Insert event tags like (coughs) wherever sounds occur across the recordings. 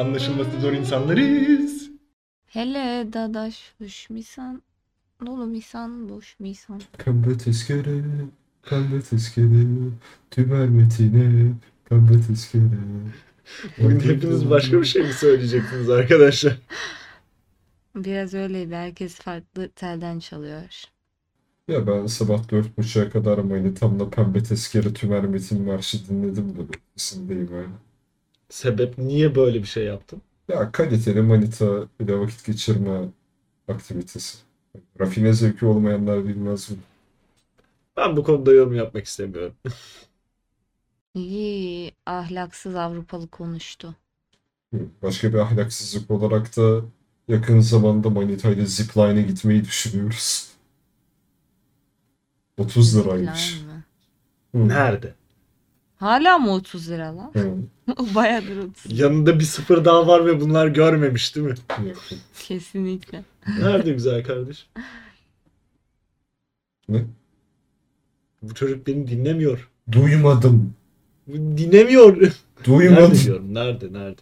Anlaşılması zor insanlarız. Hele dadaş boş misan dolu misan boş misan. Pembe tezkere, pembe tezkere, tümer metine, pembe tezkere. Bugün hepiniz başka bir şey mi söyleyeceksiniz arkadaşlar? (laughs) Biraz öyleydi. Herkes farklı telden çalıyor. Ya ben sabah dört buçuğa kadar manitamla pembe tezkere tümer metin marşı dinledim de ötesindeyim öyle. Sebep niye böyle bir şey yaptın? Ya kaliteli manita ile vakit geçirme aktivitesi. Rafine zevki olmayanlar bilmez mi? Ben bu konuda yorum yapmak istemiyorum. (laughs) İyi ahlaksız Avrupalı konuştu. Başka bir ahlaksızlık olarak da yakın zamanda manita ile zipline'e gitmeyi düşünüyoruz. 30 liraymış. Zipline mi? Hı. Nerede? Hala mı 30 lira lan? (laughs) Bayağıdır 30. Yanında bir sıfır daha var ve bunlar görmemiş değil mi? (laughs) Kesinlikle. Nerede güzel kardeş? Ne? Bu çocuk beni dinlemiyor. Duymadım. Bu Dinlemiyor. Nerede Duymadım. diyorum? Nerede? Nerede?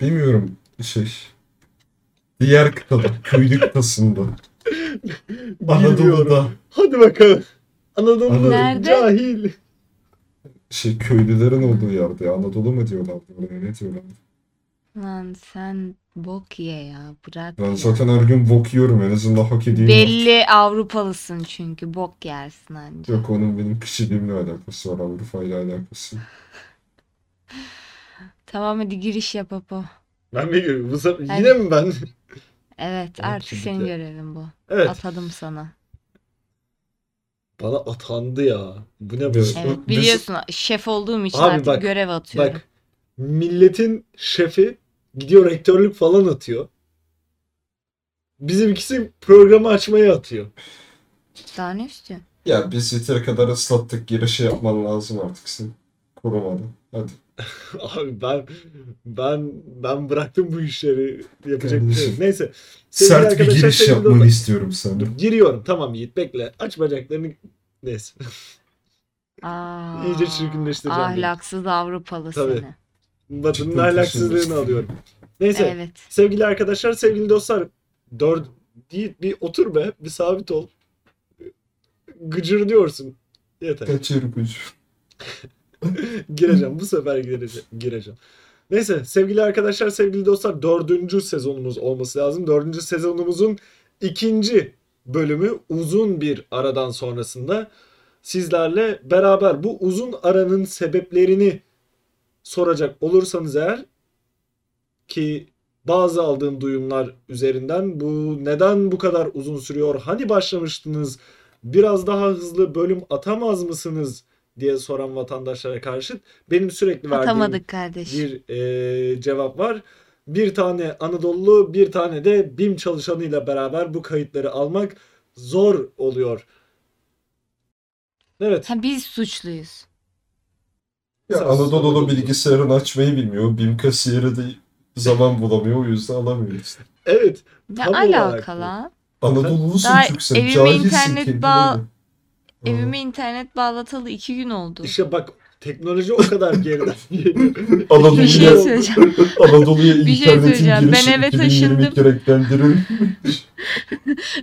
Bilmiyorum şey. Diğer kıtada, köylü kıtasında. (laughs) Anadolu'da Hadi bakalım. Anadolu Nerede? cahil. Şey köylülerin olduğu yerde. Anadolu mu diyorlar buraya ne diyorlar? Lan sen bok ye ya. Bırak Ben ya. zaten her gün bok yiyorum en azından hak ediyorum. Belli Avrupalısın çünkü. Bok yersin anca. Yok onun benim kişiliğimle alakası var Avrupa ile alakası. (sighs) Tamam hadi giriş yap Apo. Ben bir bu sefer yine mi ben? Evet artık de- görevin bu. Evet. Atadım sana. Bana atandı ya. Bu ne böyle? Evet biliyorsun şef olduğum için Abi artık bak, görev atıyorum. Bak milletin şefi gidiyor rektörlük falan atıyor. Bizimkisi programı açmaya atıyor. Daha ne istiyorsun? Ya biz yeteri kadar ıslattık girişi yapman lazım artık Korumadan. Hadi. (laughs) Abi ben ben ben bıraktım bu işleri yapacak bir şey. Neyse. Sevgili Sert bir arkadaşlar, giriş sevgili yapmanı dostlar- istiyorum senden. Giriyorum tamam Yiğit bekle. Aç bacaklarını. Neyse. Aa, İyice çirkinleştireceğim. Ahlaksız Avrupalı Tabii. seni. Batı'nın ahlaksızlığını alıyorum. Neyse. Evet. Sevgili arkadaşlar, sevgili dostlar. Dört değil bir otur be, bir sabit ol. Gıcır diyorsun. Yeter. Kaçır gücü. (laughs) (laughs) gireceğim. Bu sefer gireceğim. Neyse sevgili arkadaşlar, sevgili dostlar dördüncü sezonumuz olması lazım. Dördüncü sezonumuzun ikinci bölümü uzun bir aradan sonrasında sizlerle beraber bu uzun aranın sebeplerini soracak olursanız eğer ki bazı aldığım duyumlar üzerinden bu neden bu kadar uzun sürüyor? Hani başlamıştınız? Biraz daha hızlı bölüm atamaz mısınız? Diye soran vatandaşlara karşı benim sürekli verdiğim Atamadık kardeş. bir e, cevap var. Bir tane Anadolu, bir tane de BİM çalışanıyla beraber bu kayıtları almak zor oluyor. Evet. Ha, biz suçluyuz. Ya olsun, Anadolu'lu Anadolu. bilgisayarını açmayı bilmiyor. BİM kasiyeri de zaman bulamıyor. O yüzden alamıyor işte. Evet. Ne Tam olarak alaka bu. lan? Anadolu'lusun çünkü sen. evime Cahilsin internet bağ-. Evime internet bağlatalı iki gün oldu. İşte bak teknoloji o kadar geriden (laughs) geliyor. Anadolu'ya, Bir şey söyleyeceğim. Anadolu'ya Bir şey internetin söyleyeceğim. Ben eve 2022 renklendirir. (laughs)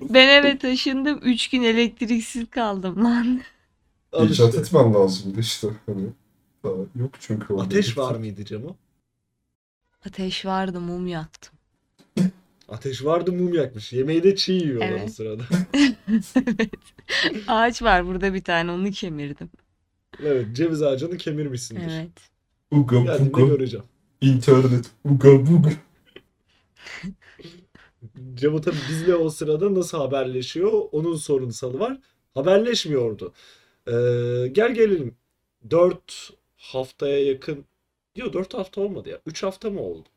Ben eve taşındım. Üç gün elektriksiz kaldım lan. Al İcat işte. etmen lazımdı işte. Hani daha yok çünkü. orada. Ateş var mıydı Cemo? Ateş vardı mum yaktım. Ateş vardı mum yakmış. Yemeği de çiğ yiyorlar Evet. o sırada. (laughs) evet. Ağaç var burada bir tane onu kemirdim. Evet ceviz ağacını kemirmişsindir. Evet. Uga Geldiğinde buga. göreceğim. İnternet. Uga buga. (laughs) Cemo tabii bizle o sırada nasıl haberleşiyor? Onun sorunsalı var. Haberleşmiyordu. Ee, gel gelelim. 4 haftaya yakın Yok 4 hafta olmadı ya. 3 hafta mı oldu?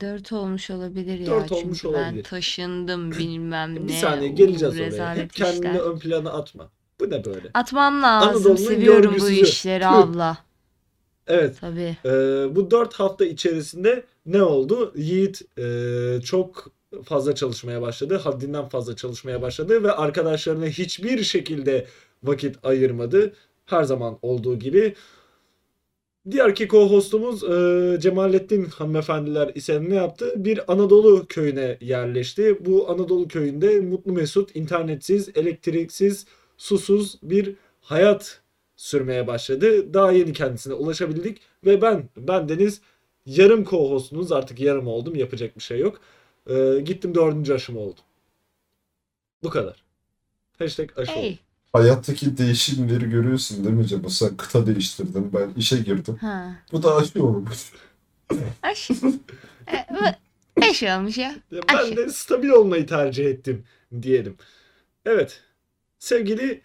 Dört olmuş olabilir ya. Dört olmuş Çünkü ben olabilir. taşındım bilmem ne. Bir saniye geleceğiz oraya. rezalet Hep kendini işler. ön plana atma. Bu ne böyle? Atmam lazım. Anadolu'nun Seviyorum bu görgüsüzü. işleri Tüh. abla. Evet. Tabii. Ee, bu 4 hafta içerisinde ne oldu? Yiğit e, çok fazla çalışmaya başladı. Haddinden fazla çalışmaya başladı ve arkadaşlarına hiçbir şekilde vakit ayırmadı. Her zaman olduğu gibi Diğerki co-hostumuz e, Cemalettin hanımefendiler ne yaptı? Bir Anadolu köyüne yerleşti. Bu Anadolu köyünde mutlu mesut, internetsiz, elektriksiz, susuz bir hayat sürmeye başladı. Daha yeni kendisine ulaşabildik ve ben, ben Deniz yarım co-hostunuz artık yarım oldum yapacak bir şey yok. E, gittim dördüncü aşımı oldum. Bu kadar. Hashtag aşı oldum. Hayattaki değişimleri görüyorsun değil mi Cem? Sen kıta değiştirdin. Ben işe girdim. Ha. Bu da aşı olmuş. Aş. E, bu- Beş olmuş ya. Ya Ben de stabil olmayı tercih ettim diyelim. Evet. Sevgili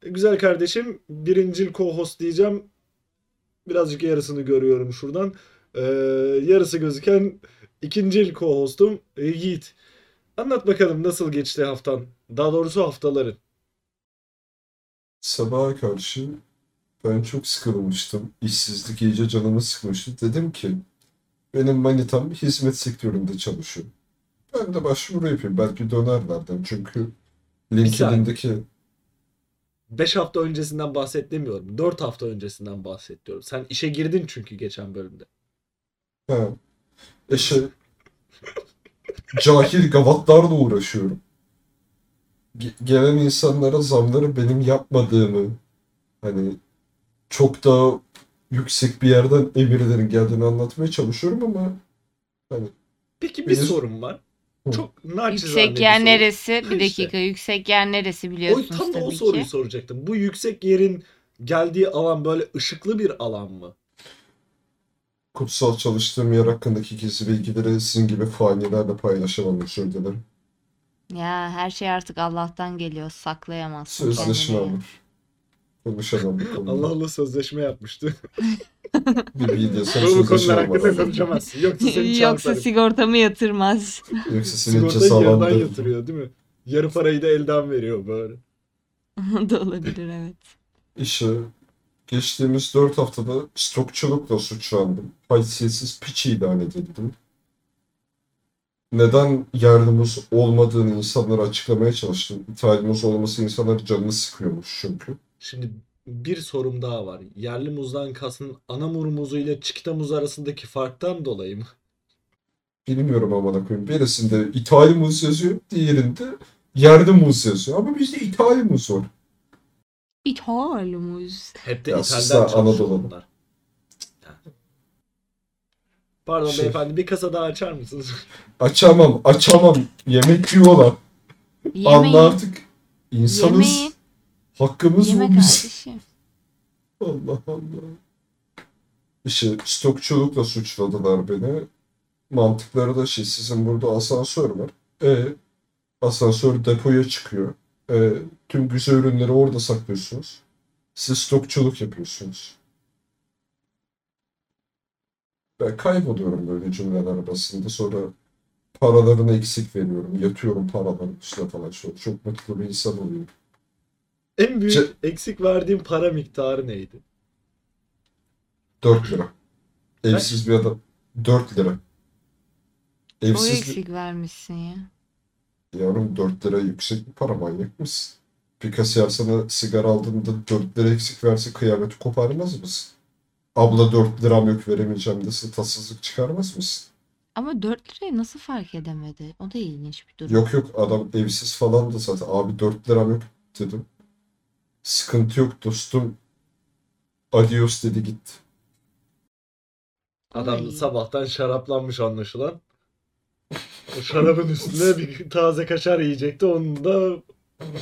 güzel kardeşim birincil co-host diyeceğim. Birazcık yarısını görüyorum şuradan. Ee, yarısı gözüken ikincil co-hostum Yiğit. Anlat bakalım nasıl geçti haftan? Daha doğrusu haftaların. Sabaha karşı ben çok sıkılmıştım. İşsizlik iyice canımı sıkmıştı. Dedim ki benim manitam hizmet sektöründe çalışıyor. Ben de başvuru yapayım. Belki dönerlerden. Çünkü LinkedIn'deki 5 hafta öncesinden bahset demiyorum. 4 hafta öncesinden bahset diyorum. Sen işe girdin çünkü geçen bölümde. ha, e şey, cahil gavatlarla uğraşıyorum. Ge- gelen insanlara zamları benim yapmadığımı hani çok daha yüksek bir yerden emirlerin geldiğini anlatmaya çalışıyorum ama hani Peki bir Benim- sorum var. Hı. Çok naçizane Yüksek bir yer soru. neresi? Ha Bir işte. dakika. Yüksek yer neresi O, biliyorsunuz tam da o tabii soruyu ki. soracaktım. Bu yüksek yerin geldiği alan böyle ışıklı bir alan mı? kutsal çalıştığım yer hakkındaki gizli bilgileri sizin gibi fanilerle paylaşamam özür dilerim. Ya her şey artık Allah'tan geliyor. Saklayamazsın Sözleşme kendini. var. Konuşamam bu konuda. Allah Allah sözleşme yapmıştı. (laughs) Bir bilgisayar Bu konular sözleşme var. hakkında konuşamazsın. Yoksa seni Yoksa çarparım. sigortamı yatırmaz. Yoksa senin Sigortayı yarıdan yatırıyor değil mi? Yarı parayı da elden veriyor böyle. (laughs) da olabilir evet. İşte geçtiğimiz 4 haftada stokçulukla suçlandım. Haysiyetsiz piç ilan edildim. Neden yardımımız olmadığını insanlara açıklamaya çalıştım. İthalimiz olması insanların canını sıkıyormuş çünkü. Şimdi bir sorum daha var. Yerli muzdan kastın anamur muzu ile çikita muzu arasındaki farktan dolayı mı? Bilmiyorum amına koyayım. Birisinde ithal muz yazıyor, diğerinde yerli muz yazıyor. Ama bizde ithal muz var. İthalımız. Hep de Ya İtalyan sus lan, çalışıyor Anadolu. bunlar. Pardon Şey- beyefendi bir kasa daha açar mısınız? (laughs) Açamam, açamam. Yemek yiyorlar. Anla artık. İnsanız. Yemeyin. Hakkımız Yeme bu bizim. kardeşim. Allah Allah. İşte stokçulukla suçladılar beni. Mantıkları da şey sizin burada asansör var. E, asansör depoya çıkıyor. E, tüm güzel ürünleri orada saklıyorsunuz. Siz stokçuluk yapıyorsunuz. Ben kayboluyorum böyle cümleler arasında. Sonra paralarını eksik veriyorum. Yatıyorum paraların üstüne falan. Çok, çok mutlu bir insan oluyorum. En büyük Ce- eksik verdiğim para miktarı neydi? 4 lira. Evsiz bir adam. 4 lira. Evsiz bir... eksik vermişsin ya. Yavrum 4 lira yüksek bir para manyak mısın? Bir kasiyer sana sigara aldığında 4 lira eksik verse kıyameti koparmaz mısın? Abla 4 liram yok veremeyeceğim dese tatsızlık çıkarmaz mısın? Ama 4 lirayı nasıl fark edemedi? O da ilginç bir durum. Yok yok adam evsiz falan da zaten. Abi 4 liram yok dedim. Sıkıntı yok dostum. Adios dedi gitti. Adam Ay. sabahtan şaraplanmış anlaşılan. O şarabın üstüne bir taze kaşar yiyecekti. Onu da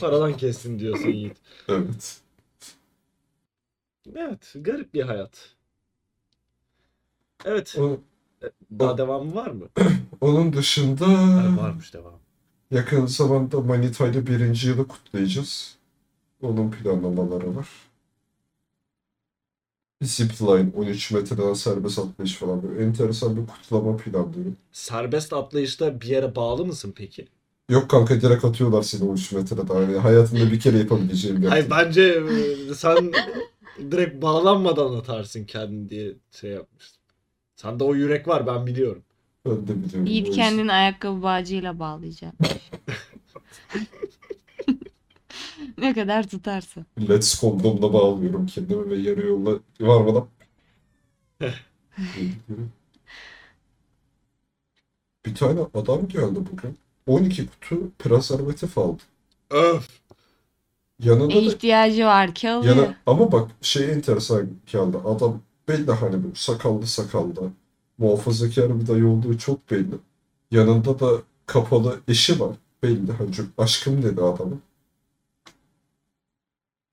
paradan kessin diyorsun Yiğit. Evet. Evet, garip bir hayat. Evet, O- daha devamı var mı? (clears throat) onun dışında Ha, varmış devam. Yakın zamanda Manita ile birinci yılı kutlayacağız. Onun planlamaları var. Zipline 13 metreden serbest atlayış falan böyle enteresan bir kutlama planlıyorum. Serbest atlayışta bir yere bağlı mısın peki? Yok kanka direkt atıyorlar seni 13 metreden. Yani hayatında bir kere yapabileceğim bir Hayır aktivite. bence e, sen direkt bağlanmadan atarsın kendini diye şey yapmıştım. Sende o yürek var ben biliyorum. Ben de biliyorum. Yiğit kendini ayakkabı bağcıyla bağlayacak. (laughs) ne kadar tutarsa. Let's kondomla bağlıyorum kendimi ve yarı yolda varmadan (laughs) Bir tane adam geldi bugün. 12 kutu prezervatif aldı. Öf. Yanında da İhtiyacı var ki alıyor. yana, ama bak şey enteresan geldi. Adam belli hani bu sakallı sakallı. Muhafazakar bir dayı olduğu çok belli. Yanında da kapalı eşi var. Belli. Hani aşkım dedi adamın.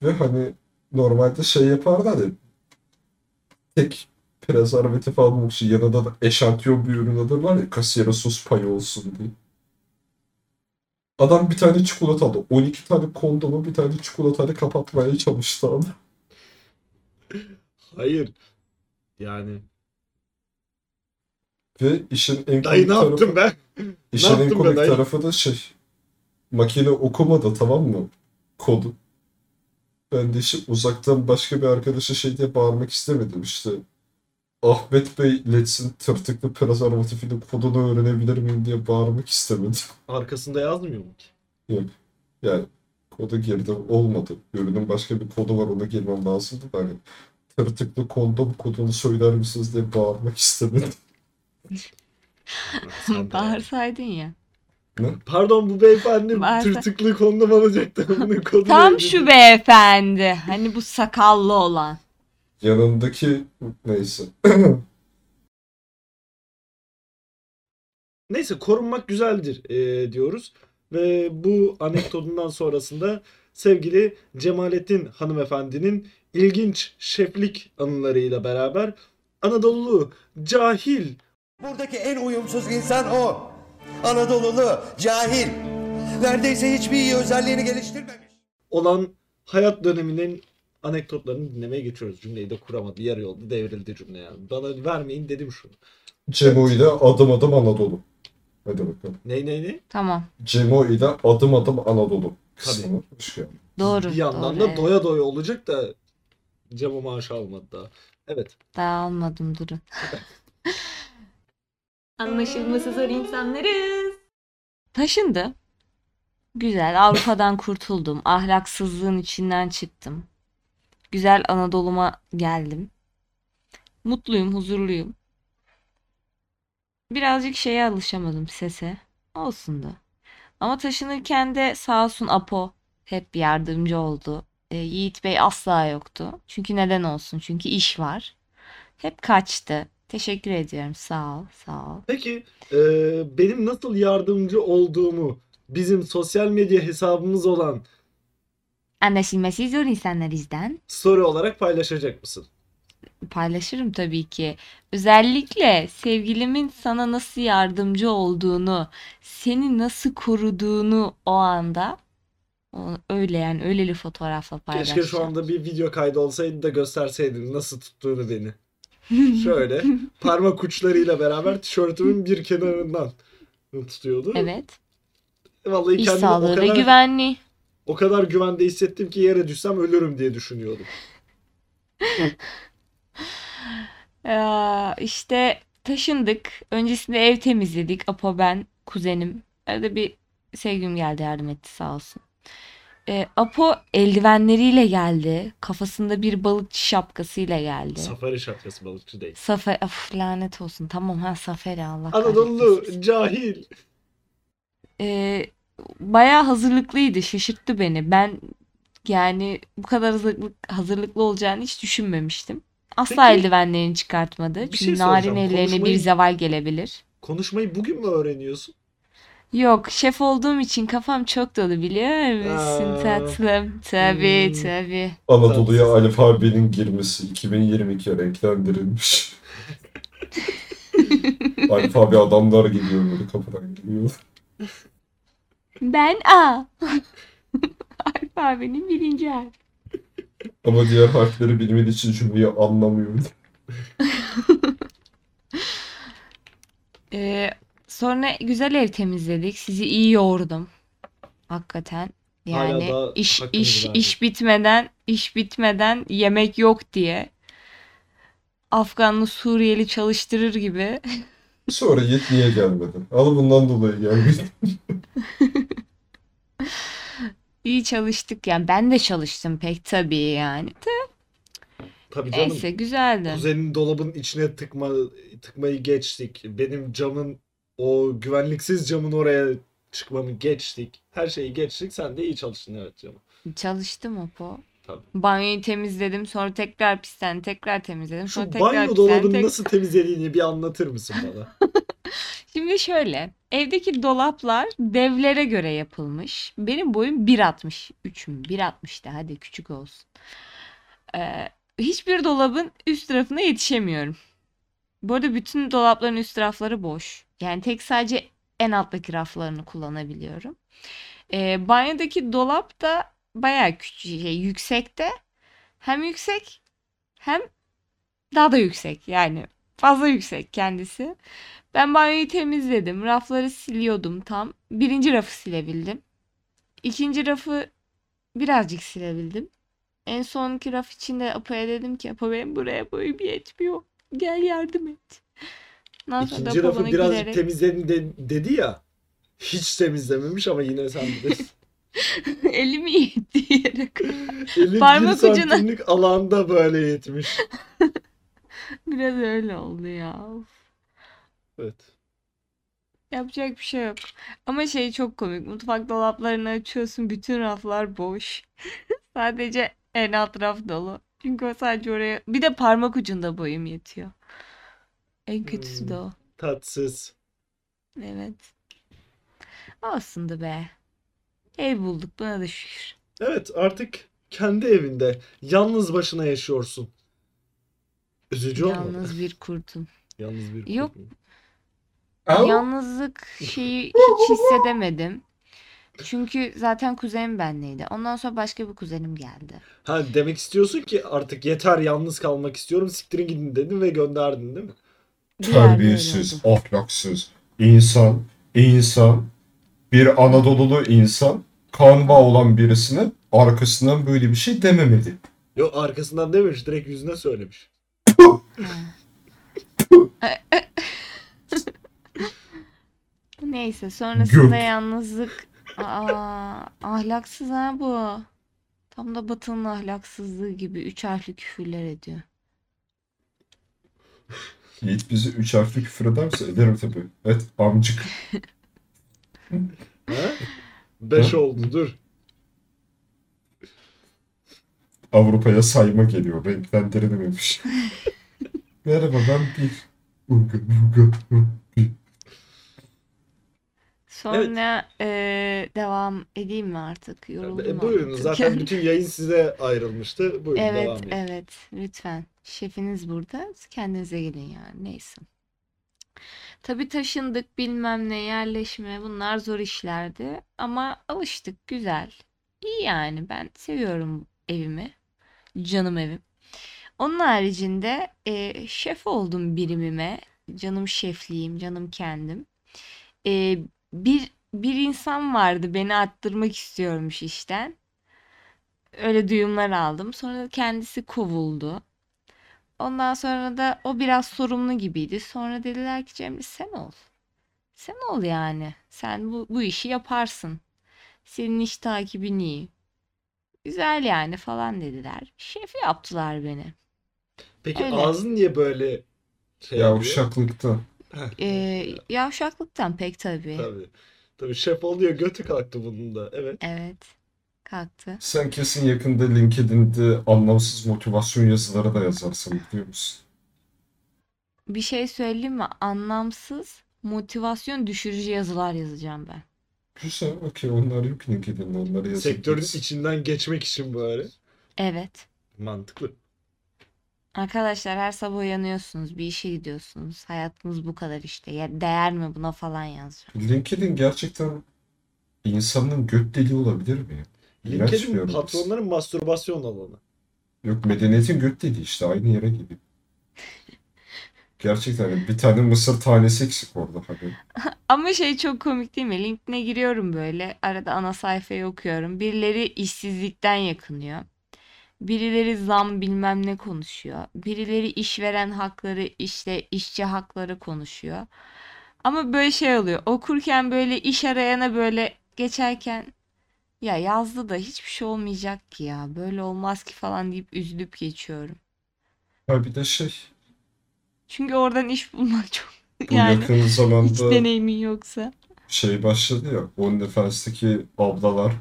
Ve hani normalde şey yaparlar ya tek prezervatif almak için yanında da eşantiyon bir ürün alırlar ya kasiyere sus payı olsun diye. Adam bir tane çikolata aldı. 12 tane kondomu bir tane çikolatayla kapatmaya çalıştı adam. Hayır. Yani Ve işin en dayı komik ne tarafı, yaptım ben? işin en yaptım ben komik dayı? tarafı da şey makine okumadı tamam mı? Kodu. Ben de işte uzaktan başka bir arkadaşa şey diye bağırmak istemedim işte. Ahmet Bey Lets'in tırtıklı prezervatifinin kodunu öğrenebilir miyim diye bağırmak istemedim. (laughs) Arkasında yazmıyor mu ki? Yani koda girdim olmadı. Ürünün başka bir kodu var ona girmem lazımdı hani tırtıklı kondom kodunu söyler misiniz diye bağırmak istemedim. (laughs) Bağırsaydın ya. Pardon bu beyefendi Bağırsa- tırtıklı kondom alacaktı. (laughs) Kodu Tam şu beyefendi. Hani bu sakallı olan. Yanındaki neyse. (clears throat) Neyse korunmak güzeldir e, diyoruz. Ve bu anekdotundan sonrasında sevgili Cemalettin hanımefendinin ilginç şeflik anılarıyla beraber Anadolu cahil Buradaki en uyumsuz insan o. Anadolulu, cahil. Neredeyse hiçbir iyi özelliğini geliştirmemiş. olan hayat döneminin anekdotlarını dinlemeye geçiyoruz. Cümleyi de kuramadı. Yarı yolda devrildi cümle yani. Bana vermeyin dedim şunu. Cemo ile adım adım Anadolu. Hadi bakalım. Ney ney ney? Tamam. Cemo ile adım adım Anadolu geldin. Doğru. Bir yandan doğru, da evet. doya doya olacak da Cemo maaşı almadı daha. Evet. Daha almadım durun. (laughs) Anlaşılması zor insanlarız. Taşındı. Güzel Avrupa'dan (laughs) kurtuldum. Ahlaksızlığın içinden çıktım. Güzel Anadolu'ma geldim. Mutluyum, huzurluyum. Birazcık şeye alışamadım sese. Olsun da. Ama taşınırken de sağ olsun Apo hep yardımcı oldu. E, Yiğit Bey asla yoktu. Çünkü neden olsun? Çünkü iş var. Hep kaçtı. Teşekkür ediyorum. Sağ ol, sağ ol. Peki e, benim nasıl yardımcı olduğumu bizim sosyal medya hesabımız olan Anlaşılması zor insanlarızdan story olarak paylaşacak mısın? paylaşırım tabii ki. Özellikle sevgilimin sana nasıl yardımcı olduğunu, seni nasıl koruduğunu o anda öyle yani öyleli fotoğrafla Keşke şu paylaşacağım. anda bir video kaydı olsaydı da gösterseydin nasıl tuttuğunu beni. (laughs) Şöyle parmak uçlarıyla beraber tişörtümün bir kenarından tutuyordu. Evet. Vallahi İş kendimi o sağlığı ve kadar, güvenliği. o kadar güvende hissettim ki yere düşsem ölürüm diye düşünüyordum. (laughs) Ee, işte taşındık. Öncesinde ev temizledik. Apo ben, kuzenim. Arada bir sevgilim geldi yardım etti sağ olsun. Ee, Apo eldivenleriyle geldi. Kafasında bir balıkçı şapkasıyla geldi. Safari şapkası balıkçı değil. Safer, of lanet olsun. Tamam ha Safari Allah kahretmesin. Anadolu cahil. Ee, bayağı hazırlıklıydı. Şaşırttı beni. Ben yani bu kadar hazırlık, hazırlıklı olacağını hiç düşünmemiştim. Asla Peki, eldivenlerini çıkartmadı. bir Çünkü şey narin soracağım. ellerine bir Konuşmayı- zeval gelebilir. Konuşmayı bugün mü öğreniyorsun? Yok, şef olduğum için kafam çok dolu biliyor musun Aa, tatlım? Tabii hmm. tabii. Anadolu'ya alfabenin girmesi 2022 renklendirilmiş. (laughs) Alfabe adamlar geliyor böyle kapıdan geliyor. Ben A. (laughs) Alfabenin birinci harfi. Ama diğer harfleri bilmediği için cümleyi anlamıyor. (laughs) Ee, sonra güzel ev temizledik. Sizi iyi yoğurdum. Hakikaten. Hala Yani iş hakkınızı iş verdim. iş bitmeden iş bitmeden yemek yok diye Afganlı Suriyeli çalıştırır gibi Sonra Yiğit niye gelmedi? Al bundan dolayı gelmedi. (laughs) iyi çalıştık yani ben de çalıştım pek tabii yani. De Tabii canım. Neyse güzeldi. Kuzenin dolabın içine tıkma tıkmayı geçtik. Benim camın o güvenliksiz camın oraya çıkmamı geçtik. Her şeyi geçtik. Sen de iyi çalıştın evet canım. Çalıştım Apo. Tabii. Banyoyu temizledim sonra tekrar pislendi tekrar temizledim sonra Şu tekrar banyo dolabını tek- nasıl temizlediğini bir anlatır mısın bana? (laughs) Şimdi şöyle evdeki dolaplar devlere göre yapılmış. Benim boyum 1.63 mü? 1.60 de hadi küçük olsun. Ee, hiçbir dolabın üst tarafına yetişemiyorum. Bu arada bütün dolapların üst rafları boş. Yani tek sadece en alttaki raflarını kullanabiliyorum. Ee, banyodaki dolap da bayağı küçük, şey, yüksekte. Hem yüksek hem daha da yüksek. Yani fazla yüksek kendisi. Ben banyoyu temizledim. Rafları siliyordum tam. Birinci rafı silebildim. İkinci rafı birazcık silebildim. En sonki raf içinde Apo'ya dedim ki Apo benim buraya boyum yetmiyor. Gel yardım et. Da İkinci rafı bana birazcık gülerek temizledin de- dedi ya. Hiç temizlememiş ama yine sen bilirsin. (laughs) elimi yetti yere kadar. Elin bir Parmak ucuna. santimlik alanda böyle yetmiş. (laughs) Biraz öyle oldu ya. Evet. Yapacak bir şey yok. Ama şey çok komik. Mutfak dolaplarını açıyorsun. Bütün raflar boş. (laughs) Sadece en alt raf dolu. Çünkü o sadece oraya... Bir de parmak ucunda boyum yetiyor. En kötüsü de Hmm. o. Tatsız. Evet. Olsundu be. Ev bulduk buna da şükür. Evet artık kendi evinde yalnız başına yaşıyorsun. Üzücü olmadı. Yalnız bir kurtum. Yalnız bir Yok. kurt mu? Au! Yalnızlık şeyi hiç hissedemedim. Çünkü zaten kuzenim benleydi. Ondan sonra başka bir kuzenim geldi. Ha demek istiyorsun ki artık yeter yalnız kalmak istiyorum siktirin gidin dedin ve gönderdin değil mi? Terbiyesiz, ahlaksız, insan, insan, bir Anadolulu insan, kan bağı olan birisine arkasından böyle bir şey dememeli. Yok arkasından dememiş direkt yüzüne söylemiş. (laughs) Neyse sonrasında Gök. yalnızlık Aa, ahlaksız ha bu. Tam da Batı'nın ahlaksızlığı gibi üç harfli küfürler ediyor. (laughs) Yiğit bizi üç harfli küfür ederse ederim tabii. Evet amcık. Ha? Beş oldu dur. Avrupa'ya sayma geliyor. Renklendirilmemiş. (laughs) Merhaba ben bir. Uga, uga, bir. Sonra eee, devam edeyim mi artık? Yoruldum E, buyurun zaten anlatırken. (laughs) bütün yayın size ayrılmıştı. Buyurun Evet, devam edin. evet. Lütfen. Şefiniz burada. Kendinize gelin yani. Neyse. Tabii taşındık bilmem ne yerleşme bunlar zor işlerdi. Ama alıştık güzel. İyi yani ben seviyorum evimi. Canım evim. Onun haricinde e, şef oldum birimime. Canım şefliğim, canım kendim. E, bir bir insan vardı beni attırmak istiyormuş işten. Öyle duyumlar aldım. Sonra kendisi kovuldu. Ondan sonra da o biraz sorumlu gibiydi. Sonra dediler ki Cemre sen ol. Sen ol yani. Sen bu, bu işi yaparsın. Senin iş takibin iyi. Güzel yani falan dediler. Şef yaptılar beni. Peki Öyle. ağzın niye böyle şey yapıyor? Yavşaklıkta. Ee, yavşaklıktan pek tabii. Tabii. Tabii şef oluyor götü kalktı bunun da. Evet. Evet. Kalktı. Sen kesin yakında LinkedIn'de anlamsız motivasyon yazıları da yazarsın biliyor musun? Bir şey söyleyeyim mi? Anlamsız, motivasyon düşürücü yazılar yazacağım ben. Güzel, okey onlar yok LinkedIn'de onları Sektörün yazabiliriz. içinden geçmek için böyle. Evet. Mantıklı. Arkadaşlar her sabah uyanıyorsunuz, bir işe gidiyorsunuz. Hayatınız bu kadar işte. Ya değer mi buna falan yazacağım. LinkedIn gerçekten insanın göt deliği olabilir mi? İğrenç bir LinkedIn örnek. patronların mastürbasyon alanı. Yok medeniyetin göt deliği işte aynı yere gibi. Gerçekten hani bir tane mısır tanesi eksik orada hani. (laughs) Ama şey çok komik değil mi? LinkedIn'e giriyorum böyle. Arada ana sayfayı okuyorum. Birileri işsizlikten yakınıyor. Birileri zam bilmem ne konuşuyor. Birileri işveren hakları, işte işçi hakları konuşuyor. Ama böyle şey oluyor. Okurken böyle iş arayana böyle geçerken ya yazdı da hiçbir şey olmayacak ki ya. Böyle olmaz ki falan deyip üzülüp geçiyorum. Ha bir de şey Çünkü oradan iş bulmak çok bu yani yakın hiç zamanda deneyimin yoksa. şey başladı ya OnlyFans'taki ablalar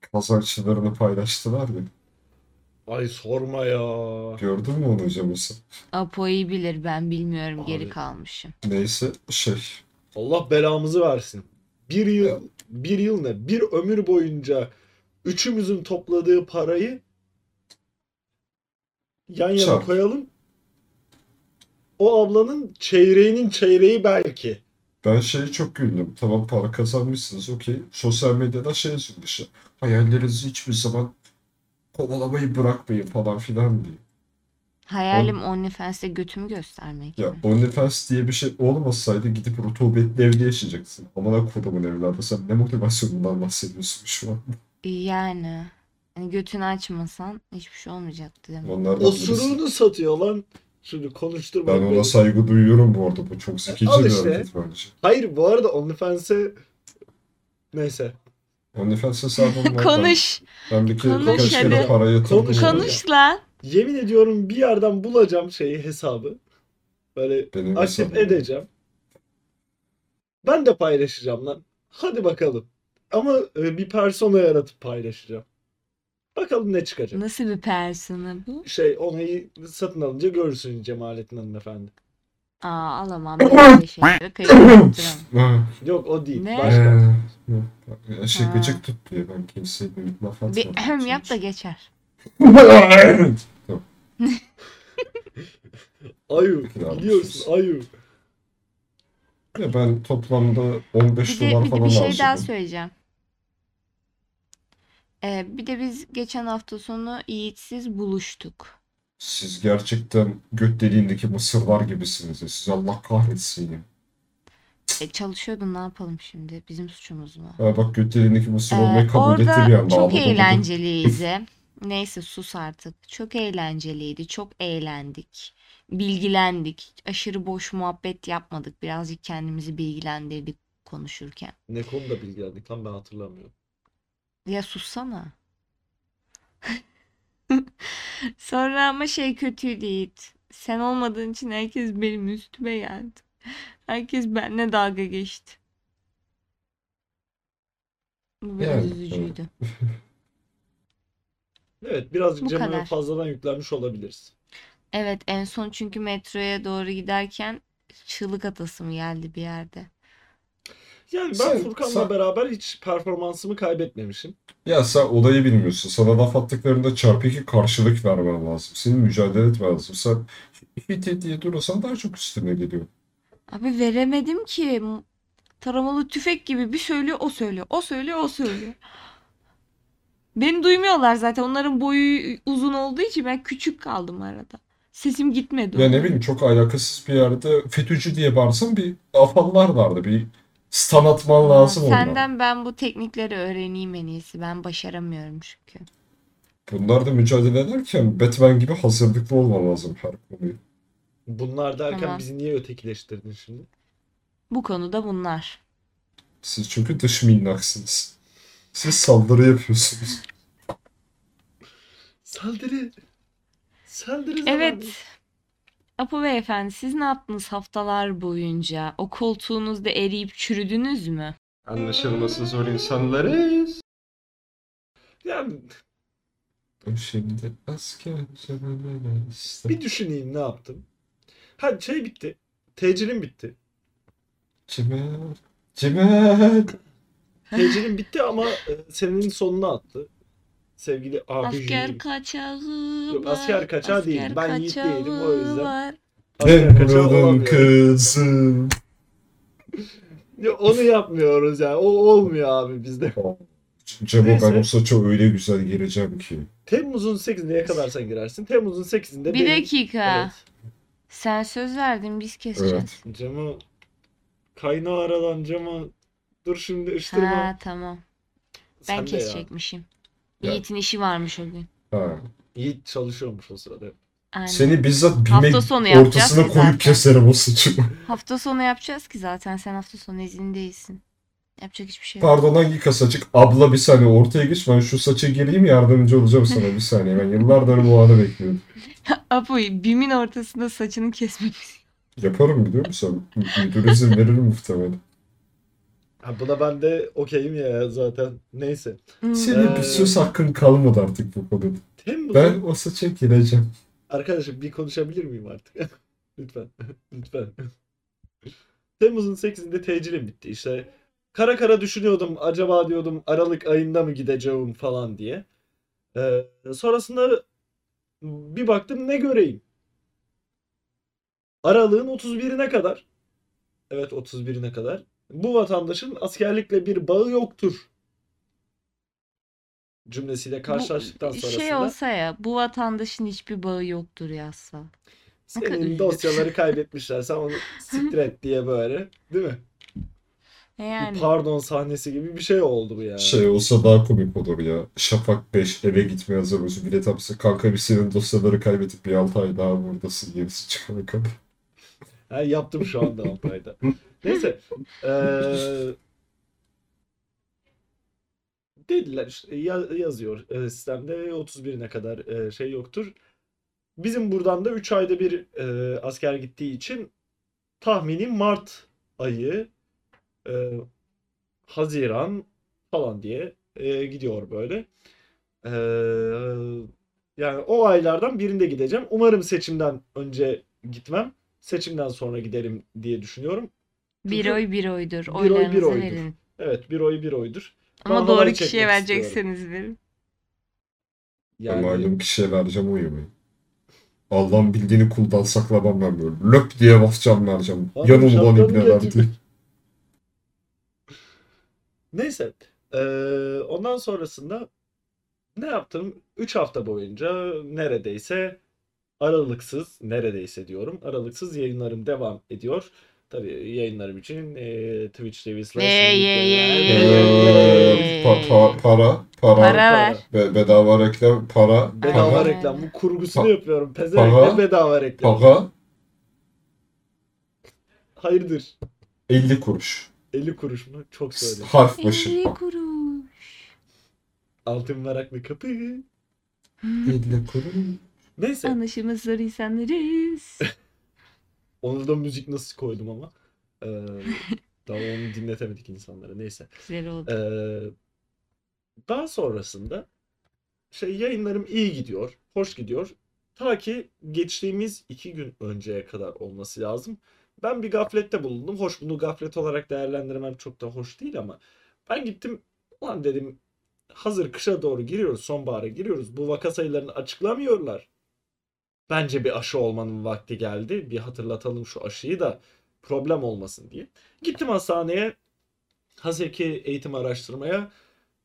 kazançlarını paylaştılar ya. Ay sorma ya. Gördün mü onu hocam sen? Apo iyi bilir ben bilmiyorum geri Abi. kalmışım. Neyse şey Allah belamızı versin. Bir yıl, bir yıl ne? Bir ömür boyunca üçümüzün topladığı parayı yan yana Çarp. koyalım. O ablanın çeyreğinin çeyreği belki. ben şeyi çok güldüm. Tamam para kazanmışsınız okey. Sosyal medyada şey işte. Hayallerinizi hiçbir zaman kovalamayı bırakmayın falan filan diye. Hayalim OnlyFans'te götümü göstermek Ya mi? OnlyFans diye bir şey olmasaydı gidip rutubetli evde yaşayacaksın. Amına kodumun evladı sen ne motivasyonundan bahsediyorsun şu an? Yani. Hani götünü açmasan hiçbir şey olmayacaktı değil mi? Onlardan birisi. Osuruğunu satıyor lan. Şimdi konuşturma. Ben ona saygı duyuyorum bu arada. Bu çok zekice Al bir işte. hareket bence. Hayır bu arada OnlyFans'e neyse. OnlyFans hesabım var. Konuş. Ben, ben bir kere, Konuş birkaç kere hadi. para yatırdım. Konuş. Konuş lan. Yemin ediyorum bir yerden bulacağım şeyi hesabı. Böyle Benim hesabım. edeceğim. Ben de paylaşacağım lan. Hadi bakalım. Ama e, bir persona yaratıp paylaşacağım. Bakalım ne çıkacak. Nasıl bir persona bu? Şey onayı satın alınca görürsün Cemalettin hanımefendi. Aa alamam. Ha. (coughs) Yok o değil. Ne? Başka. Yok. Ya Şey Ha. gıcık tutmuyor. Ben kimseye bir laf atmadım. Bir (laughs) ahem yap da geçer. Tamam. (laughs) Ayu. Peki, ne Biliyorsun Ayu. Ya ben toplamda 15 Bir de, dolar bir, de falan bir şey daha harcadım. söyleyeceğim. Ee, bir de biz geçen hafta sonu Yiğitsiz buluştuk. Siz gerçekten göt deliğindeki mısırlar gibisiniz. ya. Siz Allah kahretsin ya. E, çalışıyordun ne yapalım şimdi? Bizim suçumuz mu? Ha bak göt deliğindeki mısır Ee, olmayı kabul etti bir orada anda. çok Ağladı, eğlenceliydi. Neyse sus artık. Çok eğlenceliydi. Çok eğlendik. Bilgilendik. Aşırı boş muhabbet yapmadık. Birazcık kendimizi bilgilendirdik konuşurken. Ne konuda bilgilendik lan ben hatırlamıyorum. Ya sussana. (laughs) Sonra ama şey kötüydü Yiğit. Sen olmadığın için herkes benim üstüme geldi. Herkes benimle dalga geçti. Bu biraz Yani, üzücüydü. (laughs) Evet birazcık Bu Cem'e kadar. fazladan yüklenmiş olabiliriz. Evet en son çünkü metroya doğru giderken çığlık atasım geldi bir yerde. Yani ben Sen- Furkan'la sen- beraber hiç performansımı kaybetmemişim. Ya sen olayı bilmiyorsun. Sana laf attıklarında çarpı iki karşılık vermen lazım. Senin mücadele etmen lazım. Sen hit diye durursan daha çok üstüne geliyor. Abi veremedim ki. Taramalı tüfek gibi bir söylüyor o söylüyor. O söylüyor o söylüyor. Beni duymuyorlar zaten. Onların boyu uzun olduğu için ben küçük kaldım arada. Sesim gitmedi. Ya ne onlara. bileyim çok alakasız bir yerde FETÖ'cü diye bağırsan bir afallarlardı. Bir stun atman Aa, lazım. Senden ben bu teknikleri öğreneyim en iyisi. Ben başaramıyorum çünkü. Bunlar da mücadele ederken Batman gibi hazırlıklı olman lazım her konuyu. Bunlar derken Tamam. bizi niye ötekileştirdin şimdi? Bu konuda bunlar. Siz çünkü dış minnaksınız. Siz saldırı yapıyorsunuz. (laughs) Saldırı. Saldırı zamanı. Evet. Apo Beyefendi siz ne yaptınız haftalar boyunca? O koltuğunuzda eriyip çürüdünüz mü? Anlaşılması zor insanlarız. Yani Şimdi asker bir düşüneyim ne yaptım. Ha şey bitti. Tecilim bitti. Cimer. Cimer. Tecilim bitti ama e, senenin sonuna attı. Sevgili abiciğim. Asker kaçağı Yok, var. asker kaçağı değilim. asker Ben Yiğit değilim, o yüzden. var. Asker kaçağı kızım. (laughs) Ya Onu yapmıyoruz yani. O olmuyor abi bizde. Cemo ben o saça öyle güzel gireceğim ki. Temmuz'un 8'ine kadar sen girersin. Temmuz'un 8'inde Bir benim... dakika. Evet. Sen söz verdin biz keseceğiz. Evet. Camı kaynağı aradan camı dur şimdi ıştırma. Ha tamam. Ben Sen de ya. kesecekmişim. Ya. Yiğit'in işi varmış o gün. Ha. Yiğit çalışıyormuş o sırada. Aynen. Seni bizzat Hafta BİM'e sonu yapacağız ortasına ki koyup zaten. keserim o saçı. (laughs) Hafta sonu yapacağız ki zaten. Sen hafta sonu izindeyisin. Yapacak hiçbir şey yok. Pardon hangi kasacık? Abla bir saniye ortaya geç ben şu saça gireyim yardımcı olacağım sana bir saniye. Ben yıllardır bu anı bekliyordum. (laughs) Apo BİM'in ortasında saçını kesmek Yaparım biliyor musun? Müdür izin verir muhtemelen. Ha, buna ben de okeyim ya zaten. Neyse. Senin Ee, bir söz hakkın kalmadı artık bu konuda. Temmuz'un... Ben o saça gireceğim. Arkadaşım bir konuşabilir miyim artık? (laughs) Lütfen. Lütfen. Temmuz'un 8'inde tecilim bitti. İşte kara kara düşünüyordum. Acaba diyordum Aralık ayında mı gideceğim falan diye. Ee, sonrasında bir baktım ne göreyim. Aralığın 31'ine kadar. Evet 31'ine kadar. Bu vatandaşın askerlikle bir bağı yoktur. Cümlesiyle karşılaştıktan Bu sonrasında. şey olsa ya bu vatandaşın hiçbir bağı yoktur yazsa. Senin dosyaları kaybetmişler. Sen onu (laughs) siktir et diye böyle. Değil mi? E Bir Yani pardon sahnesi gibi bir şey oldu bu ya. Şey olsa daha komik olur ya. Şafak 5 eve gitmeye hazır mısın? Bilet hapse kanka bir senin dosyaları kaybedip bir 6 ay daha buradasın. Yenisi çıkana kadar. Ha, yaptım şu anda Alpay'da. (laughs) Neyse. Eee dediler işte ya- yazıyor sistemde 31'ine kadar şey yoktur. Bizim buradan da 3 ayda bir e, asker gittiği için tahmini Mart ayı e, Haziran falan diye e, gidiyor böyle. E, yani o aylardan birinde gideceğim. Umarım seçimden önce gitmem. Seçimden sonra giderim diye düşünüyorum. bir Çünkü oy bir oydur. bir oy bir oydur. verin. Evet bir oy bir oydur. Ama Ben doğru kişiye verecekseniz verin. Ben Yani malum kişiye vereceğim o yemeği. Allah'ın bildiğini kuldan saklamam ben böyle. Löp diye basacağım vereceğim. Abi Yanım ulan Neyse. Eee, ondan sonrasında ne yaptım? 3 hafta boyunca neredeyse aralıksız, neredeyse diyorum, aralıksız yayınlarım devam ediyor. Tabii yayınlarım için eee Twitch TV slash para, para, Para ver. be- bedava reklam, para, Bedava para, reklam. Bu kurgusunu Pa- yapıyorum. Pezevenkle para- bedava reklam. para, Hayırdır? 50 kuruş. 50 kuruş mu? Çok söyledim. Harf başı. 50 kuruş. Altın varaklı kapı. 50 kuruş. Neyse. Anlaşımız zor insanlarız. (laughs) Onu da müzik nasıl koydum ama. Eee daha onu dinletemedik insanlara. Neyse. Güzel oldu. Ee, daha sonrasında şey yayınlarım iyi gidiyor, hoş gidiyor. Ta ki geçtiğimiz iki gün önceye kadar olması lazım. Ben bir gaflette bulundum. Hoş bunu gaflet olarak değerlendirmem çok da hoş değil ama ben gittim ulan dedim hazır kışa doğru giriyoruz, sonbahara giriyoruz. Bu vaka sayılarını açıklamıyorlar. Bence bir aşı olmanın vakti geldi. Bir hatırlatalım şu aşıyı da problem olmasın diye. Gittim hastaneye Haseki eğitim araştırmaya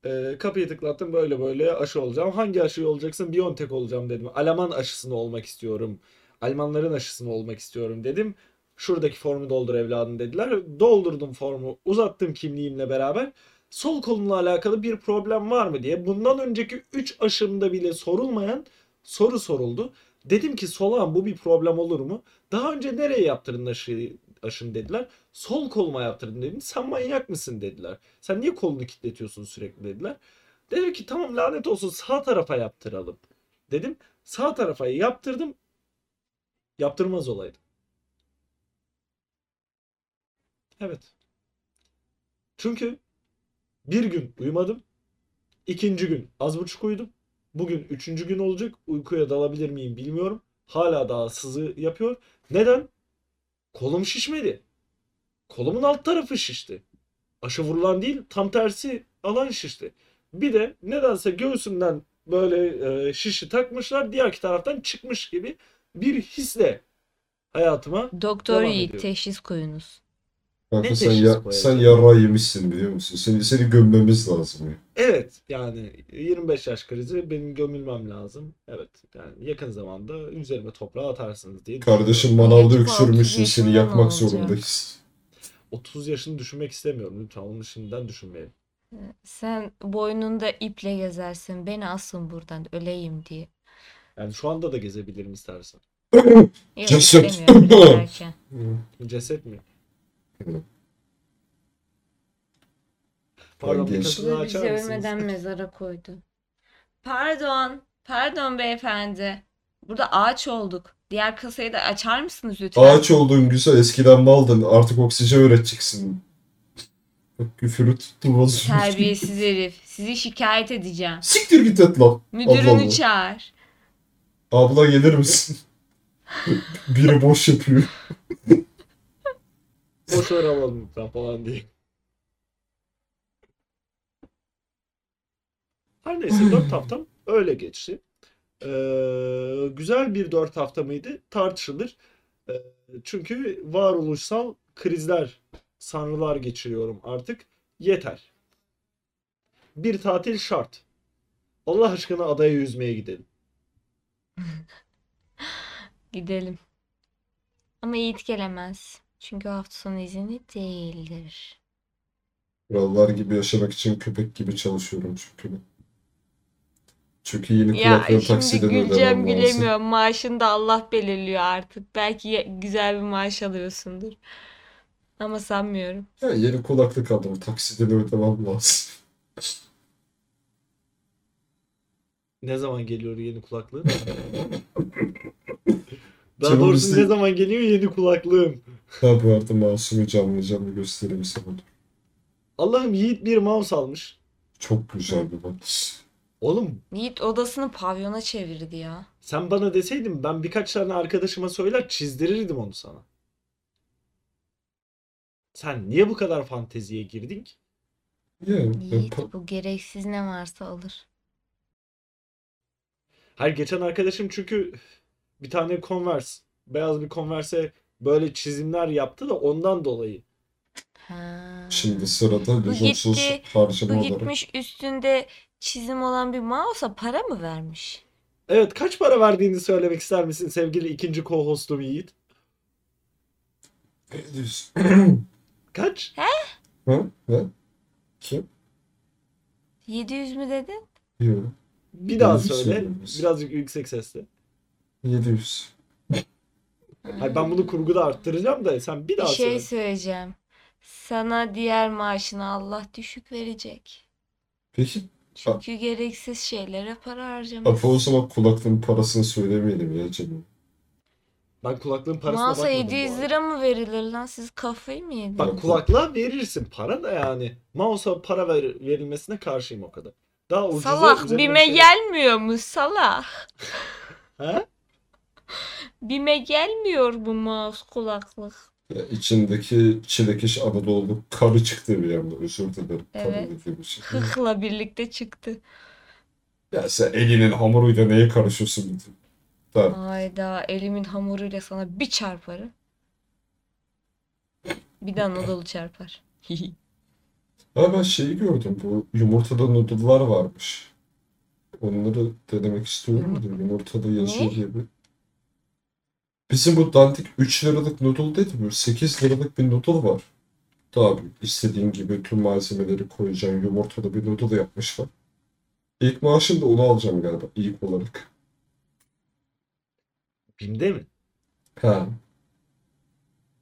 e, kapıyı tıklattım böyle böyle aşı olacağım. Hangi aşıyı olacaksın? Biontech olacağım dedim. Alman aşısını olmak istiyorum. Almanların aşısını olmak istiyorum dedim. Şuradaki formu doldur evladım dediler. Doldurdum formu. Uzattım kimliğimle beraber. Sol kolumla alakalı bir problem var mı diye. Bundan önceki 3 aşımda bile sorulmayan soru soruldu. Dedim ki solağım bu bir problem olur mu? Daha önce nereye yaptırdın aşıyı, aşını dediler. Sol koluma yaptırdım dedim. Sen manyak mısın dediler. Sen niye kolunu kilitletiyorsun sürekli dediler. Dedim ki tamam lanet olsun sağ tarafa yaptıralım. Dedim sağ tarafa yaptırdım. Yaptırmaz olaydım. Evet. Çünkü bir gün uyumadım. İkinci gün az buçuk uyudum. Bugün üçüncü gün olacak. Uykuya dalabilir miyim bilmiyorum. Hala daha sızı yapıyor. Neden? Kolum şişmedi. Kolumun alt tarafı şişti. Aşı vurulan değil tam tersi alan şişti. Bir de nedense göğsümden böyle e, şişi takmışlar diğer iki taraftan çıkmış gibi bir hisle hayatıma Doktor devam Yiğit ediyor. teşhis koyunuz. Kanka Ne sen, ya, koyacağım? sen yara yemişsin biliyor musun? Seni, seni gömmemiz lazım ya. Evet yani 25 yaş krizi benim gömülmem lazım. Evet yani yakın zamanda üzerime toprağı atarsınız diye Kardeşim manavda bu öksürmüşsün 30 seni yaşında yakmak olacak? zorundayız. 30 yaşını düşünmek istemiyorum lütfen onu şimdiden düşünmeyelim. Sen boynunda iple gezersin. Beni asın buradan öleyim diye. Yani şu anda da gezebilirim istersen. Yok Ceset. istemiyorum (laughs) gezerken. Ceset mi? Hı. Pardon kapını Bu bizi ölmeden mezara koydu. Pardon. Pardon beyefendi. Burada ağaç olduk. Diğer kasayı da açar mısınız lütfen? Ağaç olduğun güzel eskiden maldın artık oksijen üreteceksin. Bak küfürü tuttu bozulmuş. Terbiyesiz herif. Sizi şikayet edeceğim. Siktir git et lan. Müdürünü Allah Allah. çağır. Abla gelir misin? Biri boş yapıyor. (laughs) Boş ver alalım lütfen falan diye. Her neyse 4 (laughs) haftam öyle geçti. Ee, güzel bir 4 hafta mıydı? Tartışılır. Ee, çünkü varoluşsal krizler, sanrılar geçiriyorum artık. Yeter. Bir tatil şart. Allah aşkına adaya yüzmeye gidelim. (laughs) Gidelim. Ama Yiğit gelemez. Çünkü hafta sonu izinli değildir. Krallar gibi yaşamak için köpek gibi çalışıyorum çünkü. Çünkü yeni Ya kulaklığın şimdi taksiden güleceğim ödemem lazım. gülemiyorum. Maaşını da Allah belirliyor artık. Belki ye- güzel bir maaş alıyorsundur. Ama sanmıyorum. Ya yeni kulaklık aldım. Taksiden ödemem lazım. Ne zaman geliyor yeni kulaklığın? (laughs) Daha Canım doğrusu bizi- ne zaman geliyor yeni kulaklığın? Ha (laughs) bu arada masumu canlı canlı göstereyim sana. Allah'ım Yiğit bir mouse almış. Çok güzel bir bak. Oğlum Yiğit odasını pavyona çevirdi ya. sen bana deseydin ben birkaç tane arkadaşıma söyler çizdirirdim onu sana. Sen niye bu kadar fanteziye girdin ki? Yiğit bu gereksiz ne varsa alır. Hayır geçen arkadaşım çünkü bir tane Converse, beyaz bir Converse'e böyle çizimler yaptı da ondan dolayı. Ha. şimdi sırada lüzumsuz gitti, harcama Bu gitmiş üstünde çizim olan bir mouse'a para mı vermiş? Evet kaç para verdiğini söylemek ister misin sevgili ikinci co-hostum Yiğit? Ne diyorsun? (clears throat) Kaç? Ha? Ne? Kim? 700 mü dedin? Yok. Bir daha söyle. Birazcık yüksek sesle. 700. Hayır ben bunu kurguda arttıracağım da sen bir Bir daha şey söyle. söyleyeceğim. Sana diğer maaşını Allah düşük verecek. Peki Çünkü gereksiz şeylere para harcamış. Apo o zaman kulaklığın parasını söylemeyelim ya canım. Ben kulaklığın parasına Mouse'a bakmadım bu 700 arada. lira mı verilir lan? Siz kafayı mı yediniz? Bak kulaklığa verirsin para da yani. Mouse'a para ver- verilmesine karşıyım o kadar. Daha ucuza Salak üzerine bime bir şey- gelmiyor mu salak? (laughs) He? Bime gelmiyor bu mouse kulaklık. Ya içindeki çilekeş Anadolu karı çıktı bir anda özür dilerim. Karı Evet. dediğim için. Hıkla birlikte çıktı. Ya sen elinin hamuruyla neye karışıyorsun. Tamam. Hayda elimin hamuruyla sana bir çarparım. Bir de Anadolu çarpar. (laughs) Ha ben şeyi gördüm bu yumurtada noodle'lar varmış. Onları denemek istiyorum da yumurtada yazıyor diye bir. Bizim bu dandik 3 liralık noodle değil mi? 8 liralık bir noodle var. Daha büyük. İstediğin gibi tüm malzemeleri koyacaksın. Yumurtada bir noodle yapmışlar. İlk maaşım da onu alacağım galiba ilk olarak. Bim'de mi? Ha,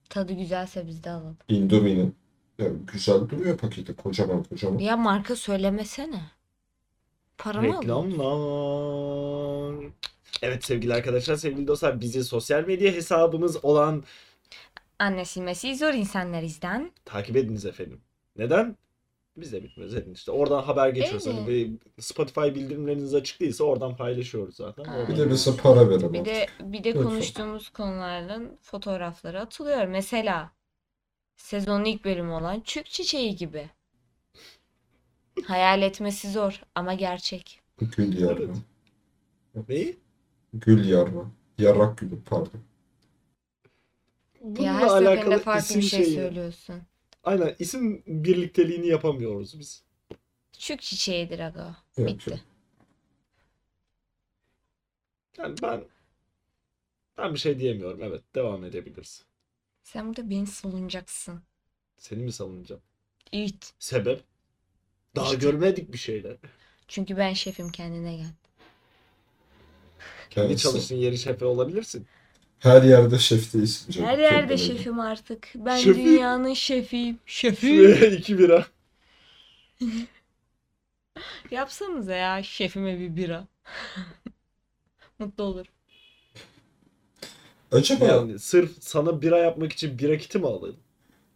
Tadı güzelse biz de alalım. Indomie'nin. Ya güzel duruyor paketi kocaman kocaman. Ya marka söylemesene. Para mı alıyor? Reklamlar. Evet sevgili arkadaşlar, sevgili dostlar bizi sosyal medya hesabımız olan Anne silmesi zor insanlarızdan. takip ediniz efendim. Neden? Biz de bitmez edin işte. Oradan haber geçiyoruz. Hani bir Spotify bildirimleriniz açık değilse oradan paylaşıyoruz zaten. Aa. Oradan Bir de bize para veren Bir de bir de Lütfen. konuştuğumuz konuların fotoğrafları atılıyor. Mesela sezonun ilk bölümü olan Çük Çiçeği gibi. Hayal etmesi zor ama gerçek. Gül yarma. Neyi? Gül yarma. Yarrak gülü pardon. Ya her Bununla seferinde alakalı farklı isim bir şey şeyi- söylüyorsun. Aynen isim birlikteliğini yapamıyoruz biz. Çük Çiçeği'dir aga. Evet, Bitti. Yani ben ben bir şey diyemiyorum. Evet, devam edebiliriz. Sen burada beni savunacaksın. Seni mi savunacağım? İt. Sebep? Daha İşte. görmedik bir şeyler. Çünkü ben şefim kendine gel. Kendi Evet, çalıştığın yeri şefe olabilirsin. Her yerde şef değilsin canım. Her yerde Kendine şefim artık. Ben Şefim. dünyanın şefiyim. Şefim. Şuraya iki bira. (laughs) Yapsanıza ya şefime bir bira. (laughs) Mutlu olur. Acaba Yani sırf sana bira yapmak için bira kiti mi alalım?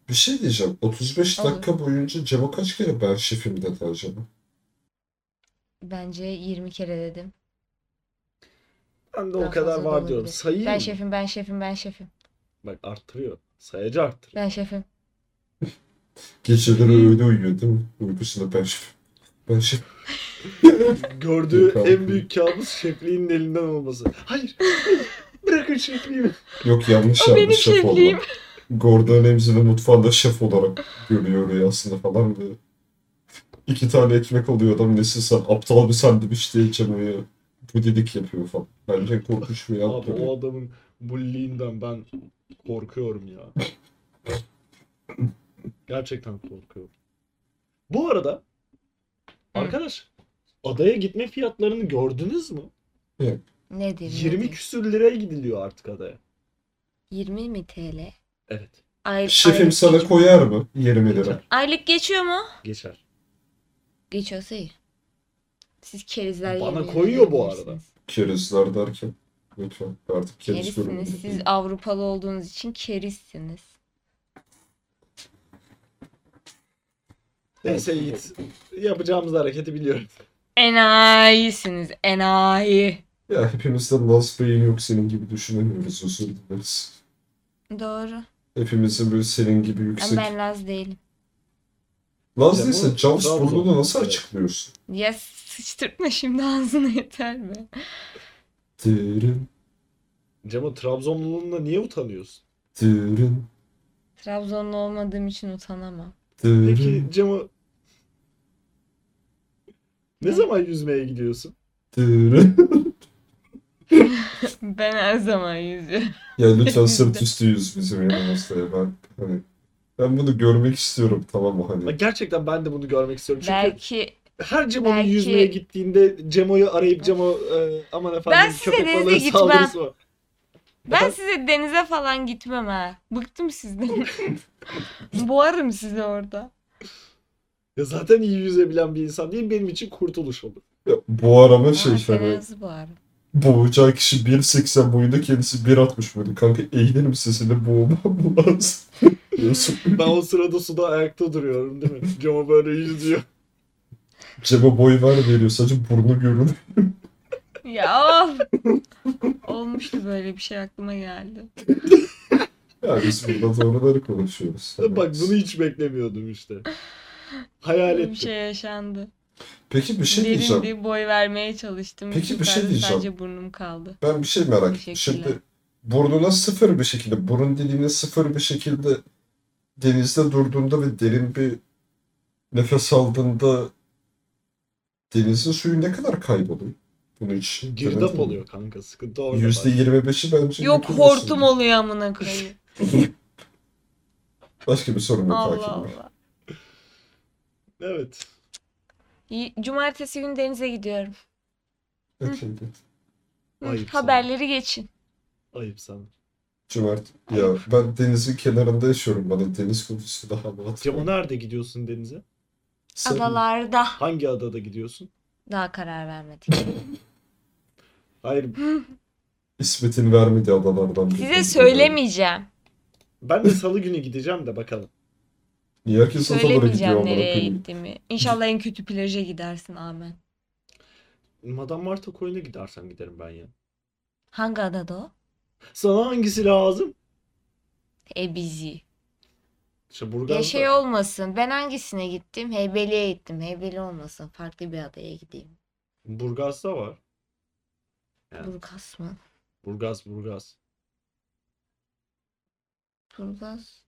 bir şey diyeceğim. 35 Olur. dakika boyunca Cemo kaç kere ben şefim dedi acaba? Bence 20 kere dedim. Ben de o Daha kadar fazla da var diyorum. olabilir. Sayayım Ben mı? şefim, ben şefim, ben şefim. Bak arttırıyor. Sayacı arttırıyor. Ben şefim. Geceleri öyle uyuyor değil mi? Uykusunda ben şefim. Ben şef. (laughs) Gördüğü Yok abi. en büyük kabus şefliğinin elinden olması. Hayır. Bırakın şefliğimi. Yok yanlış O benim yapmış şef şefliğim. olmak. Gordon Ramsay'nin mutfağında şef olarak görüyor rüyasında falan böyle. İki tane ekmek alıyor adam nesin sen aptal bir sandviç diye Cemo'ya budilik yapıyor falan. Bence korkunç bir Abi yaptı. o adamın bullying'den ben korkuyorum ya. Gerçekten korkuyorum. Bu arada arkadaş adaya gitme fiyatlarını gördünüz mü? Nedir? 20 nedir? küsür liraya gidiliyor artık adaya. 20 mi TL? Evet. Ay, Şefim aylık sana koyar mı? 20 lira. Geçer. Aylık geçiyor mu? Geçer. Geçiyorsa iyi. Siz kerizler Bana koyuyor bu arada. Kerizler derken. Lütfen artık keriz Kerizsiniz. görmedim. Siz Avrupalı olduğunuz için kerizsiniz. Neyse Yiğit. Yapacağımız hareketi biliyorum. Enayisiniz. Enayi. Ya hepimizde Laz Bey'in yok senin gibi düşünemiyoruz özür dileriz. Doğru. Hepimizin böyle senin gibi Ama yüksek. ben Laz değilim. Laz Ya bu değilse Jaws Trabzon. burnunu nasıl açıklıyorsun? Ya sıçtırtma şimdi ağzına yeter be. Dırın, Cemo Trabzonluluğunla niye utanıyorsun? dırın, Trabzonlu olmadığım için utanamam. Peki Cemo ne Ne? zaman yüzmeye gidiyorsun? (laughs) Ben her zaman yüzüyorum. Ya lütfen sırt üstü yüz bizim yanımızda ya ben hani ben bunu görmek istiyorum tamam mı hani gerçekten ben de bunu görmek istiyorum. Çünkü Belki her Cemo'nun belki- yüzmeye gittiğinde Cemo'yu arayıp Cemo e, aman efendim Ben size köpek denize balığı gitmem. saldırısı var. ben Efendim? size denize falan gitmem ha. Bıktım sizden. (laughs) Boğarım sizi orada. Ya zaten iyi yüzebilen bir insan değil benim için kurtuluş olur. ya, bu arama şey hani boğacağı kişi 1.80 boyunda kendisi 1.60 böyle kanka eğlenim sesini boğmam lazım. Ben o sırada suda ayakta duruyorum değil mi? Cemo böyle yüzüyor. Cebe boy var veriyor sadece burnu görünüyor. Ya! Olmuştu böyle bir şey aklıma geldi. Ya biz burada doğruları konuşuyoruz. Bak bunu hiç beklemiyordum işte. Hayal ettim. bir şey yaşandı. Peki bir şey Derin diyeceğim. bir boy vermeye çalıştım. Peki bir şey diyeceğim. Sadece burnum kaldı. Ben bir şey merak ettim. Şimdi burnuna sıfır bir şekilde, burun deliğine sıfır bir şekilde denizde durduğunda ve derin bir nefes aldığında denizin suyu ne kadar kayboluyor? Bunu hiç Girdap oluyor kanka. Sıkıntı orada. Yüzde yirmi beşi bence Yok yakın hortum oluyor amına koyayım. (laughs) Başka bir sorun yok Allah hakim. Allah. Evet. İyi, Cumartesi günü denize gidiyorum. Hı, Ayıp sana. haberleri geçin. Ayıp sana. Cumart. Ya ben denizin kenarında yaşıyorum. Bana deniz kokusu daha rahat. Cemo nerede gidiyorsun denize? Sen- Adalarda. Hangi adada gidiyorsun? Daha karar vermedik. (laughs) Hayır İsmet'in vermediği adalardan biri. Size söylemeyeceğim. ben de salı günü gideceğim de bakalım. Niye herkes adalara gidiyor Söylemeyeceğim amına nereye koyayım? gittiğimi. İnşallah en kötü plaja gidersin amen. Madame Marta koyuna gidersen giderim ben ya. Hangi adada o? Sana hangisi lazım? Ebizi. İşte Ya şey olmasın. Ben hangisine gittim? Heybeli'ye gittim. Heybeli olmasın. Farklı bir adaya gideyim. Burgaz'da var. Yani. Burgaz mı? Burgaz, Burgaz. Burgaz.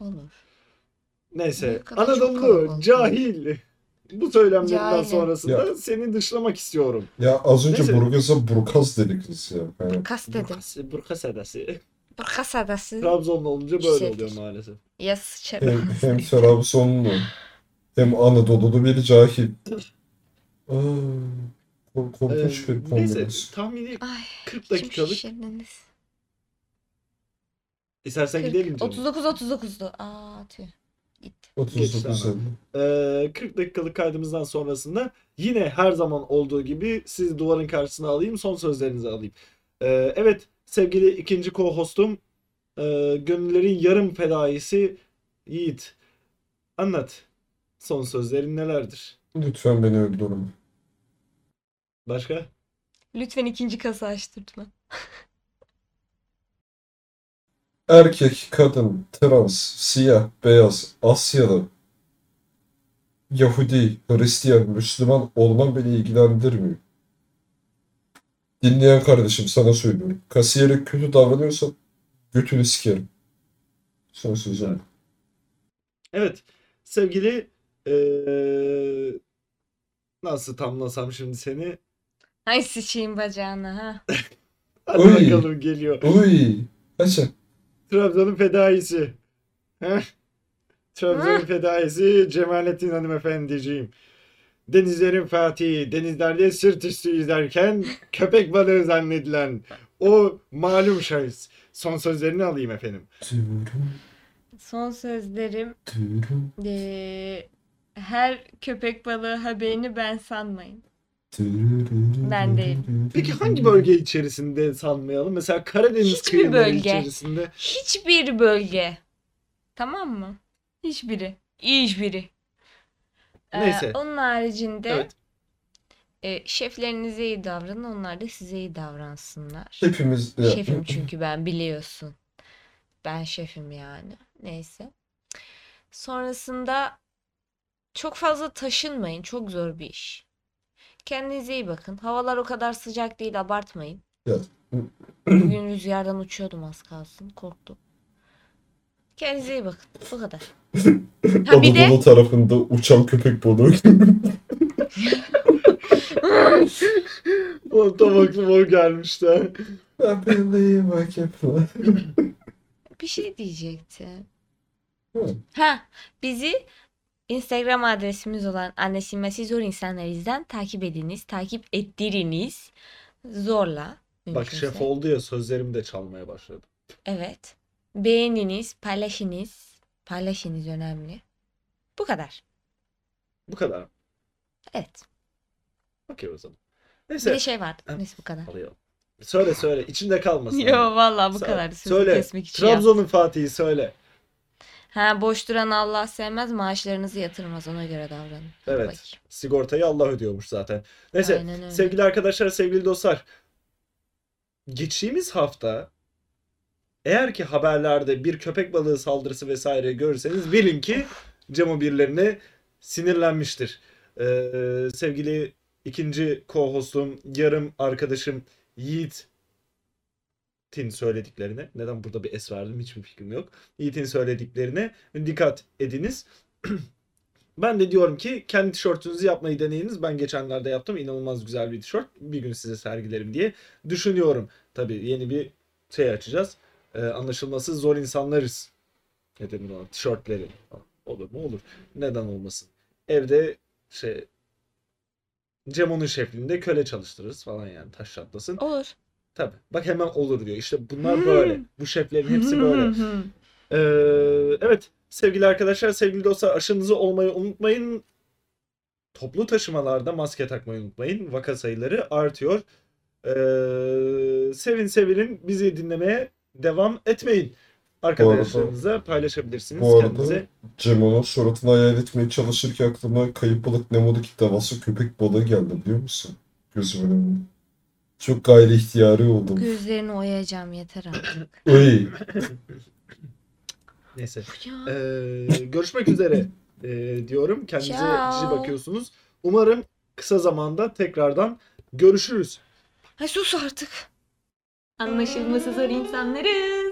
Olur. Neyse. Büyük Anadolu cahil. Bu söylemlerinden Cahilim. sonrasında Ya. seni dışlamak istiyorum. Ya az önce Neyse. Burgaz'a Burkaz dedi kız ya. Yani Burgaz dedim. Burgaz, Burgaz adası. Adası. Trabzonlu olunca böyle Güzeldir. oluyor maalesef. Ya sıçarım. hem, hem Trabzonlu hem Anadolu'lu bir cahil. Aa, kork- Ee, korkunç bir neyse kombinasyon. tahmini Ay. 40 Kim dakikalık. şişirdiniz? İstersen 40. gidelim canım. 39 39'du. Aa tüh. Gitti. 39 tamam. sene. Ee, 40 dakikalık kaydımızdan sonrasında yine her zaman olduğu gibi sizi duvarın karşısına alayım son sözlerinizi alayım. Ee, evet sevgili ikinci co-hostum e, gönüllerin yarım fedaisi Yiğit. Anlat. Son sözlerin nelerdir? Lütfen beni öldürme. Başka? Lütfen ikinci kasa açtırtma. (laughs) Erkek, kadın, trans, siyah, beyaz, Asyalı, Yahudi, Hristiyan, Müslüman olman beni ilgilendirmiyor. Dinleyen kardeşim sana söylüyorum. Kasiyere kötü davranıyorsan götünü sikerim. Son sözüm. Evet. Sevgili eee, nasıl tamlasam şimdi seni? Ay sıçayım bacağına ha. (laughs) Hadi Oy. bakalım geliyor. Uy. Kaça? Trabzon'un fedaisi. Heh. Trabzon'un fedaisi Cemalettin hanımefendiciğim. Denizlerin Fatihi, denizlerde sırt üstü yüzerken köpek balığı zannedilen o malum şahıs. Son sözlerini alayım efendim. Son sözlerim eee, her köpek balığı haberini ben sanmayın. Ben değil. Peki hangi bölge içerisinde sanmayalım? Mesela Karadeniz Hiçbir kıyıları bölge. içerisinde. Hiçbir bölge. Tamam mı? Hiçbiri. Hiçbiri. Ee, Neyse. onun haricinde Evet. e, şeflerinize iyi davranın. Onlar da size iyi davransınlar. Hepimiz Şefim (laughs) çünkü ben biliyorsun. Ben şefim yani. Neyse. Sonrasında çok fazla taşınmayın. Çok zor bir iş. Kendinize iyi bakın. Havalar o kadar sıcak değil. Abartmayın. Ya. Bugün rüzgardan uçuyordum az kalsın. Korktum. Kendinize iyi bakın. Bu kadar. (laughs) Ha bir de Anadolu tarafında uçan köpek balığı. (laughs) O tam aklıma o gelmişti. ha. Ben benimle bak yapma. bir şey diyecektim. Hı. Ha, bizi Instagram adresimiz olan Anlaşılması Zor İnsanlarız'dan takip ediniz, takip ettiriniz. Zorla. Bak mümkünse. şef oldu ya sözlerimi de çalmaya başladı. Evet. Beğeniniz, paylaşınız. Paylaşınız önemli. Bu kadar. Bu kadar. Evet. Okey o zaman. Bir Neyse. de şey. Ha. Neyse bu kadar. Alıyorum. Söyle söyle. içinde kalmasın. Yo vallahi bu Sö- kadar. Sözü Söyle. kesmek için yaptım. Trabzon'un Fatih'i söyle. Ha boş duran Allah sevmez, maaşlarınızı yatırmaz. Ona göre davranın. Evet. Sigortayı Allah ödüyormuş zaten. Neyse. Sevgili arkadaşlar, sevgili dostlar. Geçtiğimiz hafta eğer ki haberlerde bir köpek balığı saldırısı vesaire görürseniz bilin ki Cemo birilerine sinirlenmiştir. Ee, sevgili ikinci co-hostum, yarım arkadaşım Yiğit Yiğit'in söylediklerine neden burada bir es verdim hiçbir fikrim yok. Yiğit'in söylediklerine dikkat ediniz. (clears throat) Ben de diyorum ki kendi tişörtünüzü yapmayı deneyiniz. Ben geçenlerde yaptım. İnanılmaz güzel bir tişört. Bir gün size sergilerim diye düşünüyorum. Tabii yeni bir şey açacağız. Ee, anlaşılması zor insanlarız. Ne denir ona? Tişörtleri. Olur mu? Olur. Neden olmasın? Evde şey Cemo'nun şefliğinde köle çalıştırırız falan yani taş çatlasın. Olur. Tabii. Bak hemen olur diyor. İşte bunlar böyle. Bu şeflerin hepsi böyle. Ee, evet sevgili arkadaşlar, sevgili dostlar aşınızı olmayı unutmayın. Toplu taşımalarda maske takmayı unutmayın. Vaka sayıları artıyor. Ee, sevin sevinin bizi dinlemeye devam etmeyin. Arkadaşlarınıza paylaşabilirsiniz Bu arada- kendinize. Cemo'nun suratını hayal etmeye çalışırken aklıma kayıp balık Nemo'daki devasa köpek balığı geldi biliyor musun? Gözümün önüne. Çok gayri ihtiyari oldum. Gözlerini oyacağım yeter artık. (laughs) Uy. Neyse. Ya. Ee, görüşmek üzere ee, diyorum. Kendinize Ciao. cici bakıyorsunuz. Umarım kısa zamanda tekrardan görüşürüz. Ay sus artık. Anlaşılması zor insanlarız.